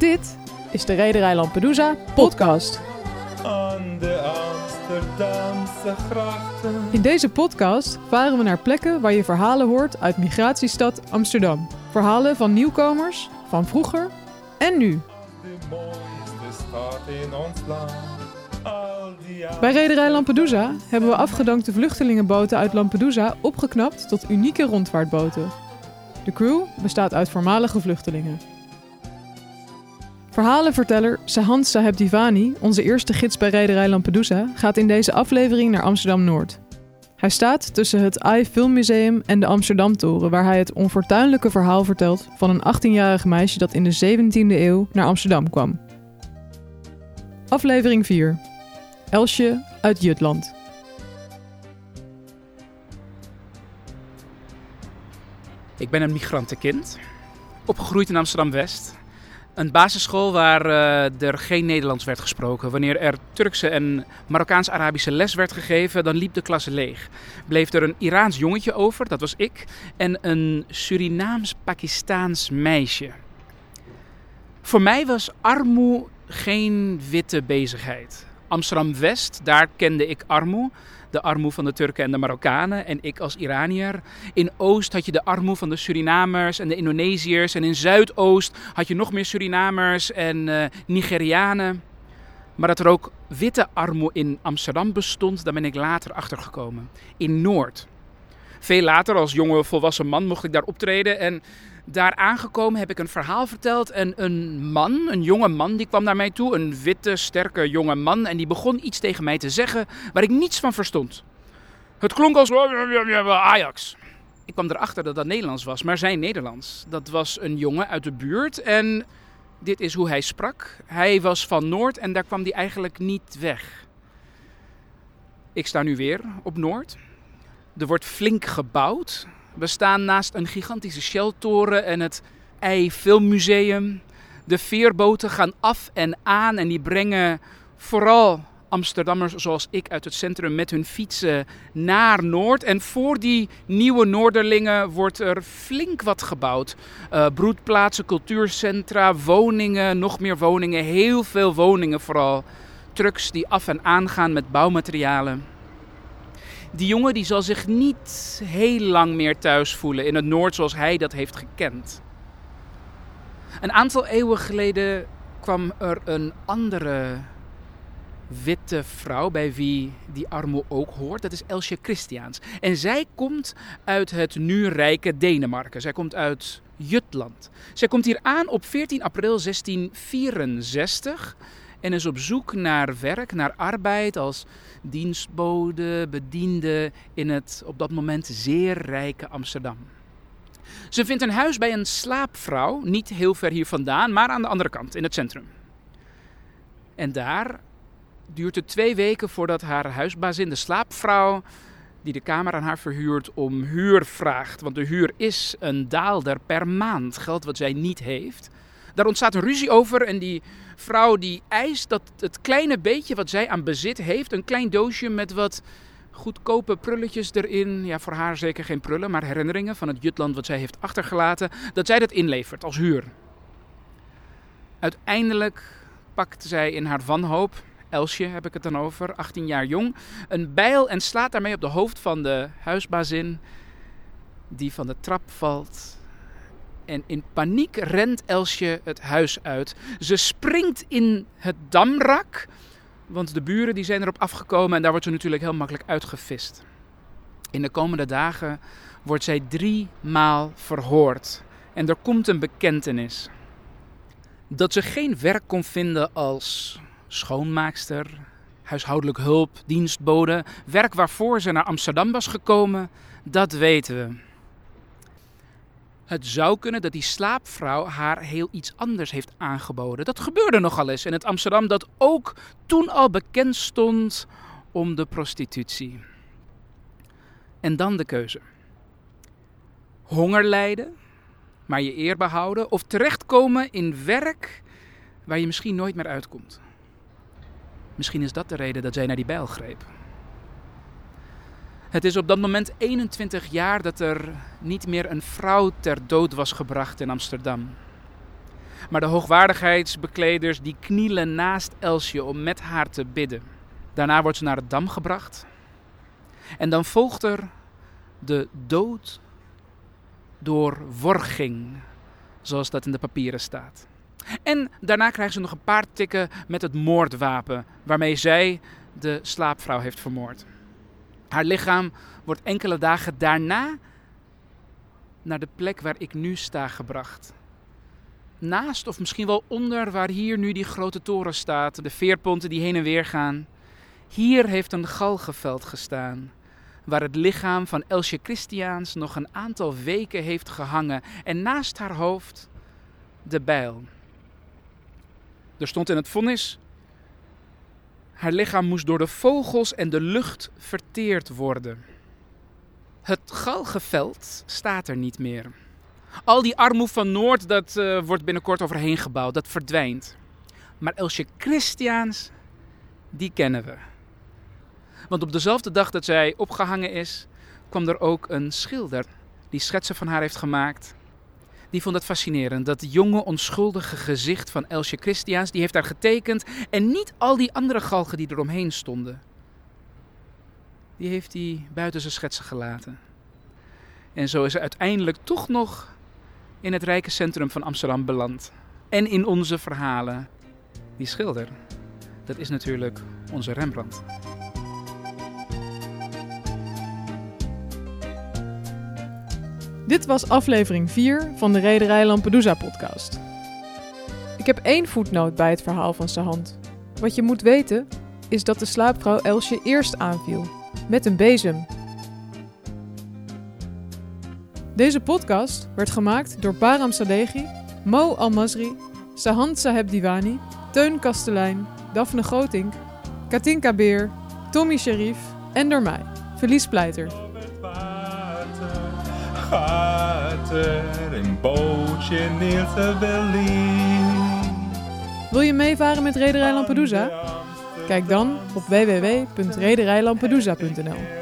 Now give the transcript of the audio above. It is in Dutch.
Dit is de Rederij Lampedusa podcast. Aan de Amsterdamse grachten. In deze podcast varen we naar plekken waar je verhalen hoort uit migratiestad Amsterdam. Verhalen van nieuwkomers, van vroeger en nu. De mooiste stad in ons land. Bij Rederij Lampedusa hebben we afgedankte vluchtelingenboten uit Lampedusa opgeknapt tot unieke rondvaartboten. De crew bestaat uit voormalige vluchtelingen. Verhalenverteller Sahand Saheb Divani, onze eerste gids bij Rederij Lampedusa, gaat in deze aflevering naar Amsterdam-Noord. Hij staat tussen het AI Filmmuseum en de Amsterdamtoren, waar hij het onfortuinlijke verhaal vertelt van een 18-jarig meisje dat in de 17e eeuw naar Amsterdam kwam. Aflevering 4. Elsje uit Jutland. Ik ben een migrantenkind, opgegroeid in Amsterdam-West. Een basisschool waar eh, er geen Nederlands werd gesproken. Wanneer er Turkse en Marokkaans-Arabische les werd gegeven, dan liep de klas leeg. Bleef er een Iraans jongetje over, dat was ik, en een Surinaams-Pakistaans meisje. Voor mij was armoe geen witte bezigheid. Amsterdam-West, daar kende ik armoe. De armoe van de Turken en de Marokkanen en ik als Iranier. In Oost had je de armoe van de Surinamers en de Indonesiërs. En in Zuidoost had je nog meer Surinamers en eh, Nigerianen. Maar dat er ook witte armoe in Amsterdam bestond, daar ben ik later achtergekomen. In Noord. Veel later, als jonge volwassen man, mocht ik daar optreden. En daar aangekomen heb ik een verhaal verteld. En een man, een jonge man, die kwam naar mij toe. Een witte, sterke jonge man. En die begon iets tegen mij te zeggen waar ik niets van verstond. Het klonk als Ajax. Ik kwam erachter dat dat Nederlands was, maar zijn Nederlands. Dat was een jongen uit de buurt en dit is hoe hij sprak. Hij was van Noord en daar kwam hij eigenlijk niet weg. Ik sta nu weer op Noord. Er wordt flink gebouwd. We staan naast een gigantische Shell-toren en het EI Filmmuseum. De veerboten gaan af en aan en die brengen vooral Amsterdammers zoals ik uit het centrum met hun fietsen naar Noord. En voor die nieuwe Noorderlingen wordt er flink wat gebouwd. Eh, broedplaatsen, cultuurcentra, woningen, nog meer woningen, heel veel woningen vooral. Trucks die af en aan gaan met bouwmaterialen. Die jongen die zal zich niet heel lang meer thuis voelen in het Noord zoals hij dat heeft gekend. Een aantal eeuwen geleden kwam er een andere witte vrouw bij wie die armoe ook hoort. Dat is Elsje Christiaans. En zij komt uit het nu rijke Denemarken. Zij komt uit Jutland. Zij komt hier aan op 14 april 1664 en is op zoek naar werk, naar arbeid als dienstbode, bediende in het op dat moment zeer rijke Amsterdam. Ze vindt een huis bij een slaapvrouw, niet heel ver hier vandaan, maar aan de andere kant, in het centrum. En daar duurt het twee weken voordat haar huisbazin, de slaapvrouw, die de kamer aan haar verhuurt, om huur vraagt. Want de huur is een daalder per maand, geld wat zij niet heeft. Daar ontstaat een ruzie over en die vrouw die eist dat het kleine beetje wat zij aan bezit heeft, een klein doosje met wat goedkope prulletjes erin, ja voor haar zeker geen prullen, maar herinneringen van het Jutland wat zij heeft achtergelaten, dat zij dat inlevert als huur. Uiteindelijk pakt zij in haar wanhoop, Elsje heb ik het dan over, 18 jaar jong, een bijl en slaat daarmee op de hoofd van de huisbazin, die van de trap valt en in paniek rent Elsje het huis uit. Ze springt in het damrak, want de buren die zijn erop afgekomen en daar wordt ze natuurlijk heel makkelijk uitgevist. In de komende dagen wordt zij drie maal verhoord en er komt een bekentenis. Dat ze geen werk kon vinden als schoonmaakster, huishoudelijk hulp, dienstbode, werk waarvoor ze naar Amsterdam was gekomen, dat weten we. Het zou kunnen dat die slaapvrouw haar heel iets anders heeft aangeboden. Dat gebeurde nogal eens in het Amsterdam dat ook toen al bekend stond om de prostitutie. En dan de keuze. Honger lijden, maar je eer behouden, of terechtkomen in werk waar je misschien nooit meer uitkomt. Misschien is dat de reden dat zij naar die bijl greep. Het is op dat moment 21 jaar dat er niet meer een vrouw ter dood was gebracht in Amsterdam. Maar de hoogwaardigheidsbekleders die knielen naast Elsje om met haar te bidden. Daarna wordt ze naar het dam gebracht. En dan volgt er de dood door worging, zoals dat in de papieren staat. En daarna krijgen ze nog een paar tikken met het moordwapen waarmee zij de slaapvrouw heeft vermoord. Haar lichaam wordt enkele dagen daarna naar de plek waar ik nu sta gebracht. Naast of misschien wel onder waar hier nu die grote toren staat, de veerponten die heen en weer gaan. Hier heeft een galgenveld gestaan, waar het lichaam van Elsje Christiaans nog een aantal weken heeft gehangen en naast haar hoofd de bijl. Er stond in het vonnis: haar lichaam moest door de vogels en de lucht verteerd worden. Het galgenveld staat er niet meer. Al die armoe van Noord, dat uh, wordt binnenkort overheen gebouwd, dat verdwijnt. Maar Elsje Christiaans, die kennen we. Want op dezelfde dag dat zij opgehangen is, kwam er ook een schilder die schetsen van haar heeft gemaakt. Die vond het fascinerend. Dat jonge, onschuldige gezicht van Elsje Christiaans, die heeft daar getekend. En niet al die andere galgen die eromheen stonden. Die heeft hij buiten zijn schetsen gelaten. En zo is ze uiteindelijk toch nog in het rijke centrum van Amsterdam beland. En in onze verhalen. Die schilder, dat is natuurlijk onze Rembrandt. Dit was aflevering 4 van de Rederij Lampedusa podcast. Ik heb één voetnoot bij het verhaal van Sahand. Wat je moet weten is dat de slaapvrouw Elsje eerst aanviel, met een bezem. Deze podcast werd gemaakt door Baram Sadeghi, Mo Almazri, Sahand Saheb Divani, Teun Kastelein, Daphne Grotink, Katinka Beer, Tommy Sharif en door mij, Felice Pleiter. Gaat er een bootje neer te. Wil je meevaren met Rederij Lampedusa? Kijk dan op www.rederijlampedusa.nl.